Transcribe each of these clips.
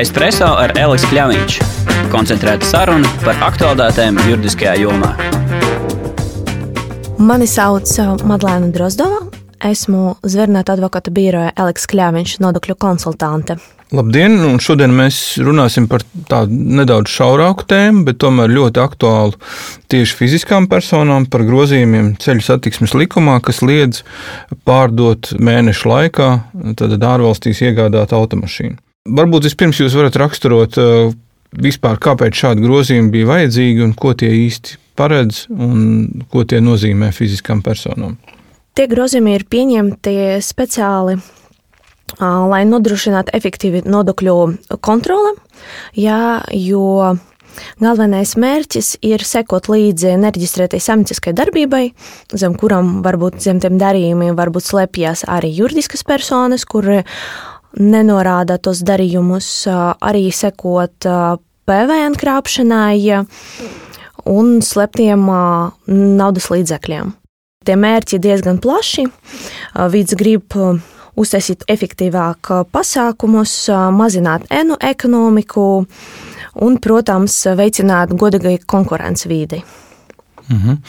Espreso ar Elisu Kļāviņš. Koncentrēta saruna par aktuālitātēm juridiskajā jomā. Mani sauc uh, Madlēna Drozdova. Esmu Zvērnēta advokāta biroja Eliks Kļāviņš, nodokļu konsultante. Labdien! Un šodien mēs runāsim par tādu nedaudz šaurāku tēmu, bet tomēr ļoti aktuālu tieši fiziskām personām par grozījumiem ceļu satiksmes likumā, kas liedz pārdot mēnešu laikā ārvalstīs iegādāt automašīnu. Varbūt vispirms jūs varat raksturot uh, vispār, kāpēc šādi grozījumi bija vajadzīgi un ko tie īsti paredz un ko tie nozīmē fiziskām personām. Tie grozījumi ir pieņemti speciāli, lai nodrošinātu efektīvu nodokļu kontroli, jā, jo Galvenais mērķis ir sekot līdzi nereģistrētai saimnieciskai darbībai, zem kurām varbūt zem tiem darījumiem varbūt slēpjas arī juridiskas personas, kur nenorāda tos darījumus, arī sekot PVN krāpšanai un sleptiem naudas līdzekļiem. Tie mērķi ir diezgan plaši. Vids grib uztaisīt efektīvāk pasākumus, mazināt enu ekonomiku un, protams, veicināt godīgai konkurences vīdi. Mhm.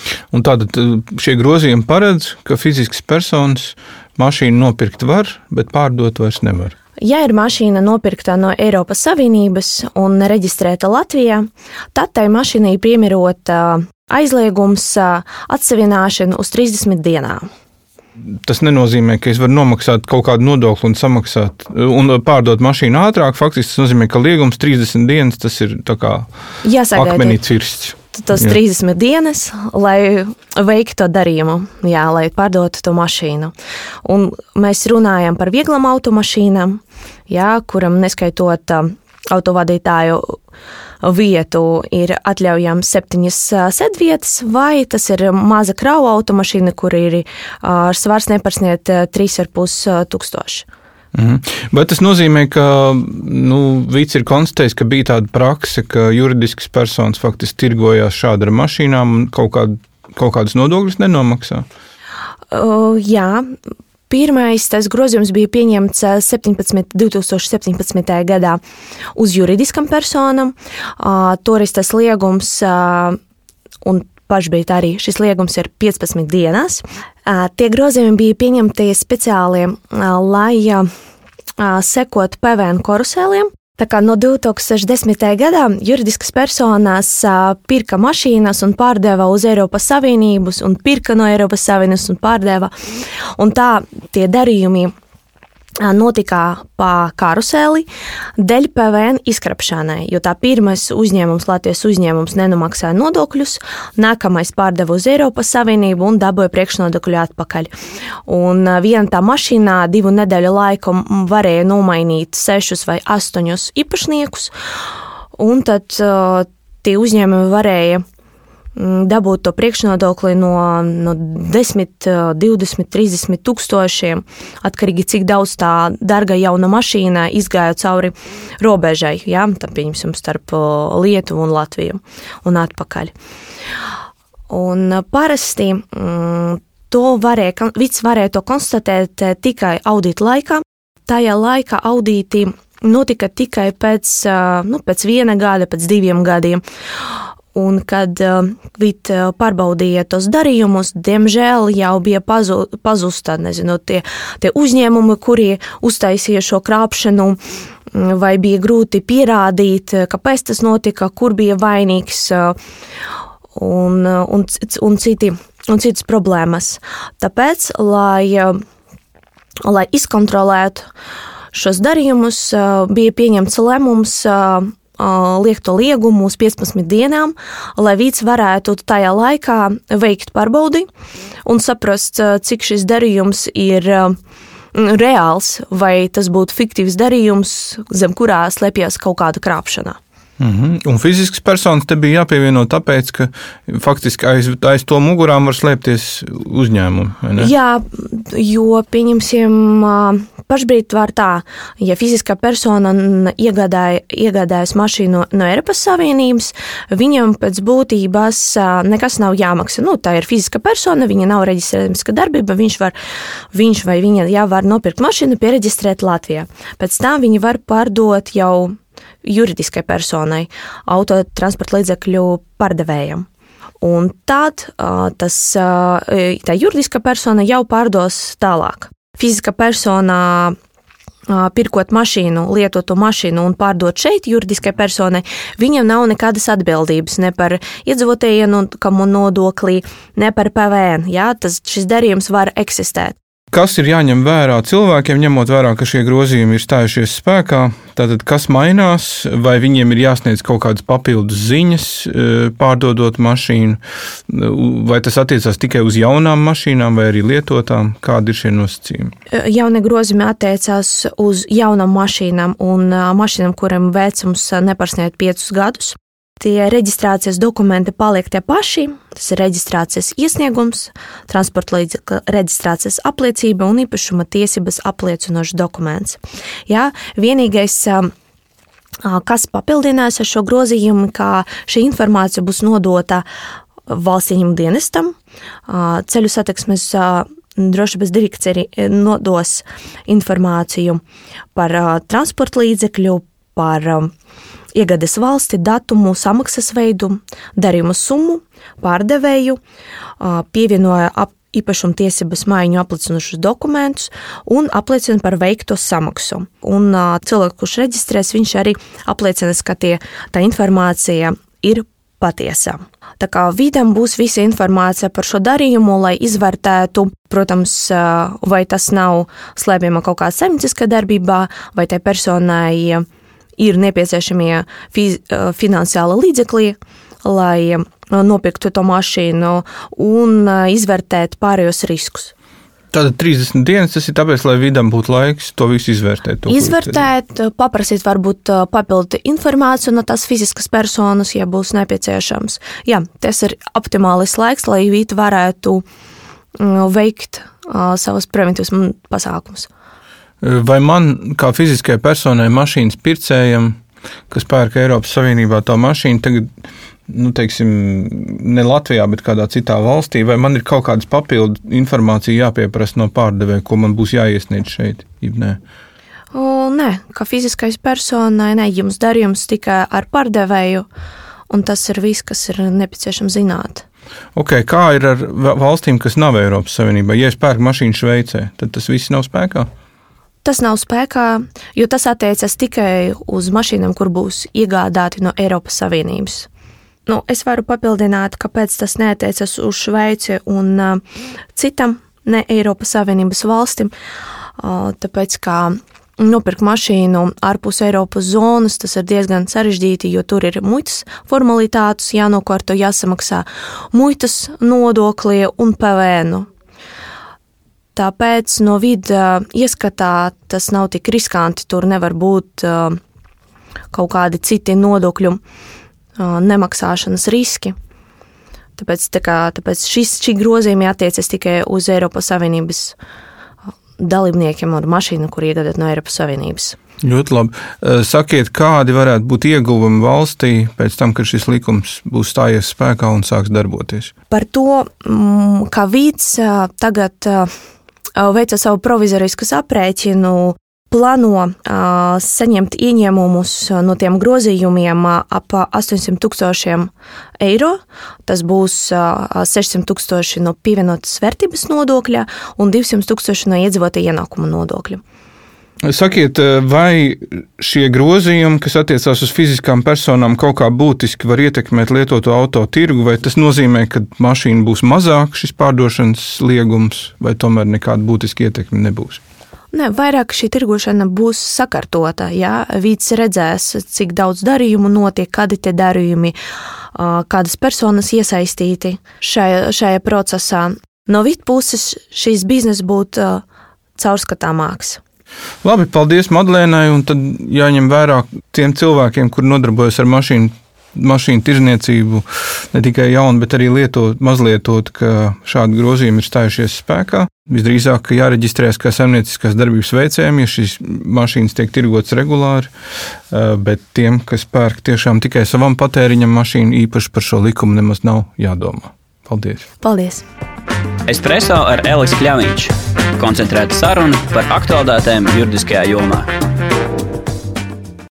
Tātad šie grozījumi paredz, ka fiziskas personas mašīnu nopirkt var, bet pārdot vairs nevar. Ja ir mašīna nopirkta no Eiropas Savienības un reģistrēta Latvijā, tad tai mašīnai piemērota aizliegums atsevināšana uz 30 dienām. Tas nenozīmē, ka es varu nomaksāt kaut kādu nodokli un samaksāt un pārdot mašīnu ātrāk. Faktiski tas nozīmē, ka liegums 30 dienas tas ir akmenī cirsts tos jā. 30 dienas, lai veiktu to darījumu, jā, lai pārdotu to mašīnu. Un mēs runājam par vieglām automašīnām, jā, kuram neskaitot autovadītāju vietu ir atļaujams septiņas sēdvietas, vai tas ir maza krauja automašīna, kur ir svars nepārsniegt 3,5 tūkstoši. Mhm. Bet tas nozīmē, ka nu, Vīts ir konstatējis, ka bija tāda prakse, ka juridiskas personas faktiski tirgojās šādi ar mašīnām un kaut, kād, kaut kādas nodokļus nenomaksā. Uh, jā. Pirmais tas grozījums bija pieņemts 17, 2017. gadā uz juridiskam personam. Uh, toreiz tas liegums uh, un pašbīt arī šis liegums ir 15 dienās. Tie grozījumi bija pieņemti speciāli, lai sekot PVN korusēliem. Tā kā no 2010. gadā juridiskas personas pirka mašīnas un pārdeva uz Eiropas Savienības, un pirka no Eiropas Savienības un pārdeva. Un tā tie darījumi notika pa karuseli dēļ PVN izkrapšanai, jo tā pirmais uzņēmums, Latvijas uzņēmums, nenomaksāja nodokļus, nākamais pārdeva uz Eiropas Savienību un dabūja priekšnodokļu atpakaļ. Un viena tā mašīnā divu nedēļu laiku varēja nomainīt sešus vai astoņus īpašniekus, un tad uh, tie uzņēmumi varēja dabūt to priekšnodokli no, no 10, 20, 30 tūkstošiem, atkarīgi cik daudz tā dārga jauna mašīna izgāja cauri robežai, ja, tam pieņemsim starp Lietuvu un Latviju un atpakaļ. Un parasti to varēja, vids varēja to konstatēt tikai audīta laikā. Tajā laikā audīti notika tikai pēc, nu, pēc viena gada, pēc diviem gadiem. Un, kad uh, Vīt uh, pārbaudīja tos darījumus, diemžēl jau bija pazu, pazusta nezinu, tie, tie uzņēmumi, kuri uztaisīja šo krāpšanu, mm, vai bija grūti pierādīt, kāpēc tas notika, kur bija vainīgs un, un, un, citi, un citas problēmas. Tāpēc, lai, lai izkontrolētu šos darījumus, bija pieņemts lēmums liekto liegumu uz 15 dienām, lai vīds varētu tajā laikā veikt pārbaudi un saprast, cik šis darījums ir reāls, vai tas būtu fiktīvs darījums, zem kurā slēpjas kaut kāda krāpšana. Mm -hmm. Un fizisks personis te bija jāpievieno tāpēc, ka faktiski aiz, aiz to mugurām var slēpties uzņēmumi. Jā, jo pieņemsim, pašbrīd var tā, ja fiziskā persona iegādāja, iegādājas mašīnu no Eiropas Savienības, viņam pēc būtības nekas nav jāmaksā. Nu, tā ir fiziska persona, viņa nav reģistrēta darbība, viņš, var, viņš vai viņa jau var nopirkt mašīnu, pieregistrēt Latvijā. Pēc tam viņi var pārdot jau juridiskai personai, autotransporta līdzekļu pārdevējam. Un tad tas, tā juridiska persona jau pārdos tālāk. Fiziska persona pirkot mašīnu, lietotu mašīnu un pārdot šeit juridiskai personai, viņam nav nekādas atbildības ne par iedzīvotāju ieņēmumu nodokli, ne par PVN. Jā, tas, šis darījums var eksistēt. Kas ir jāņem vērā cilvēkiem, ņemot vērā, ka šie grozījumi ir stājušies spēkā? Tātad, kas mainās, vai viņiem ir jāsniedz kaut kādas papildus ziņas, e, pārdodot mašīnu, vai tas attiecās tikai uz jaunām mašīnām, vai arī lietotām? Kādi ir šie nosacījumi? E, jaunie grozījumi attiecās uz jaunām mašīnām un e, mašīnām, kuriem vecums nepārsniedz piecus gadus. Tie reģistrācijas dokumenti paliek tie paši. Tas ir reģistrācijas iesniegums, transporta līdzekļa reģistrācijas apliecība un īpašuma tiesības apliecinošs dokuments. Jā, vienīgais, kas papildinās ar šo grozījumu, ka šī informācija būs nodota valsts ieņem dienestam, ceļu satiksmes drošības direkcija nodos informāciju par transporta līdzekļu, par iegādes valsti, datumu, samaksas veidu, darījumu summu, pārdevēju, pievienoja ap īpašuma tiesības maiņu apliecinošus dokumentus un apliecina par veikto samaksu. Un cilvēks, kurš reģistrēs, viņš arī apliecina, ka tie, tā informācija ir patiesa. Tā kā vidam būs visa informācija par šo darījumu, lai izvērtētu, protams, vai tas nav slēpjama kaut kādā saimnieciskā darbībā, vai tai personai ir nepieciešamie fiz, finansiāli līdzekļi, lai nopirktu to mašīnu un izvērtēt pārējos riskus. Tātad 30 dienas tas ir tāpēc, lai vidam būtu laiks to visu izvērtēt. To, izvērtēt, paprasīt varbūt papildu informāciju no tās fiziskas personas, ja būs nepieciešams. Jā, tas ir optimālais laiks, lai vīti varētu veikt savus preventīvus pasākumus. Vai man, kā fiziskai personai, mašīnas pircējam, kas pērk Eiropas Savienībā tā mašīna, tagad, nu, teiksim, ne Latvijā, bet kādā citā valstī, vai man ir kaut kādas papildu informācija jāpieprasa no pārdevēja, ko man būs jāiesniedz šeit? Nē. O, nē, kā fiziskais personai, ne, jums darījums tikai ar pārdevēju, un tas ir viss, kas ir nepieciešams zināt. Okay, kā ir ar valstīm, kas nav Eiropas Savienībā? Ja es pērku mašīnu Šveicē, tad tas viss nav spēkā? Tas nav spēkā, jo tas attiecas tikai uz mašīnām, kur būs iegādāti no Eiropas Savienības. Nu, es varu papildināt, kāpēc tas neatiecas uz Šveici un uh, citam ne Eiropas Savienības valstim. Uh, tāpēc, kā nopirkt mašīnu ārpus Eiropas zonas, tas ir diezgan sarežģīti, jo tur ir muitas formalitātes, jānokārto, jāsamaksā muitas nodokļi un PVN. Tāpēc no vidas ieskatā tas nav tik riskanti. Tur nevar būt kaut kādi citi nodokļu nemaksāšanas riski. Tāpēc, tā kā, tāpēc šis, šī grozījuma attiecas tikai uz Eiropas Savienības dalībniekiem ar mašīnu, kur iegādāt no Eiropas Savienības. Ļoti labi. Sakiet, kādi varētu būt ieguvumi valstī pēc tam, kad šis likums būs stājies spēkā un sāks darboties? Par to, kā vīds tagad veica savu provizorisku aprēķinu, plāno uh, saņemt ieņēmumus no tiem grozījumiem ap 800 tūkstošiem eiro. Tas būs uh, 600 tūkstoši no pievienotas vērtības nodokļa un 200 tūkstoši no iedzīvotāja ienākuma nodokļa. Sakiet, vai šie grozījumi, kas attiecās uz fiziskām personām, kaut kā būtiski var ietekmēt lietoto auto tirgu, vai tas nozīmē, ka mašīna būs mazāk šis pārdošanas liegums, vai tomēr nekāda būtiska ietekme nebūs? Ne, vairāk šī tirgošana būs sakārtota. Ja vīds redzēs, cik daudz darījumu notiek, kādi tie darījumi, kādas personas iesaistīti šajā, šajā procesā. No vīd puses šīs biznesa būtu caurskatāmāks. Labi, paldies Madlēnai. Tad jāņem vērā tiem cilvēkiem, kur nodarbojas ar mašīnu. Mašīnu tirzniecību ne tikai jaunu, bet arī lietot, mazlietot, ka šādi grozījumi ir stājušies spēkā. Visdrīzāk, jāreģistrējas kā saimnieciskās darbības veicējiem, ja šīs mašīnas tiek tirgotas regulāri, eh, bet tiem, kas pērk tiešām tikai savam patēriņam mašīnu, īpaši par šo likumu nemaz nav jādomā. Paldies! Paldies. Espreso ar Elisu Kļāviņš. Koncentrēta saruna par aktuālitātēm juridiskajā jomā.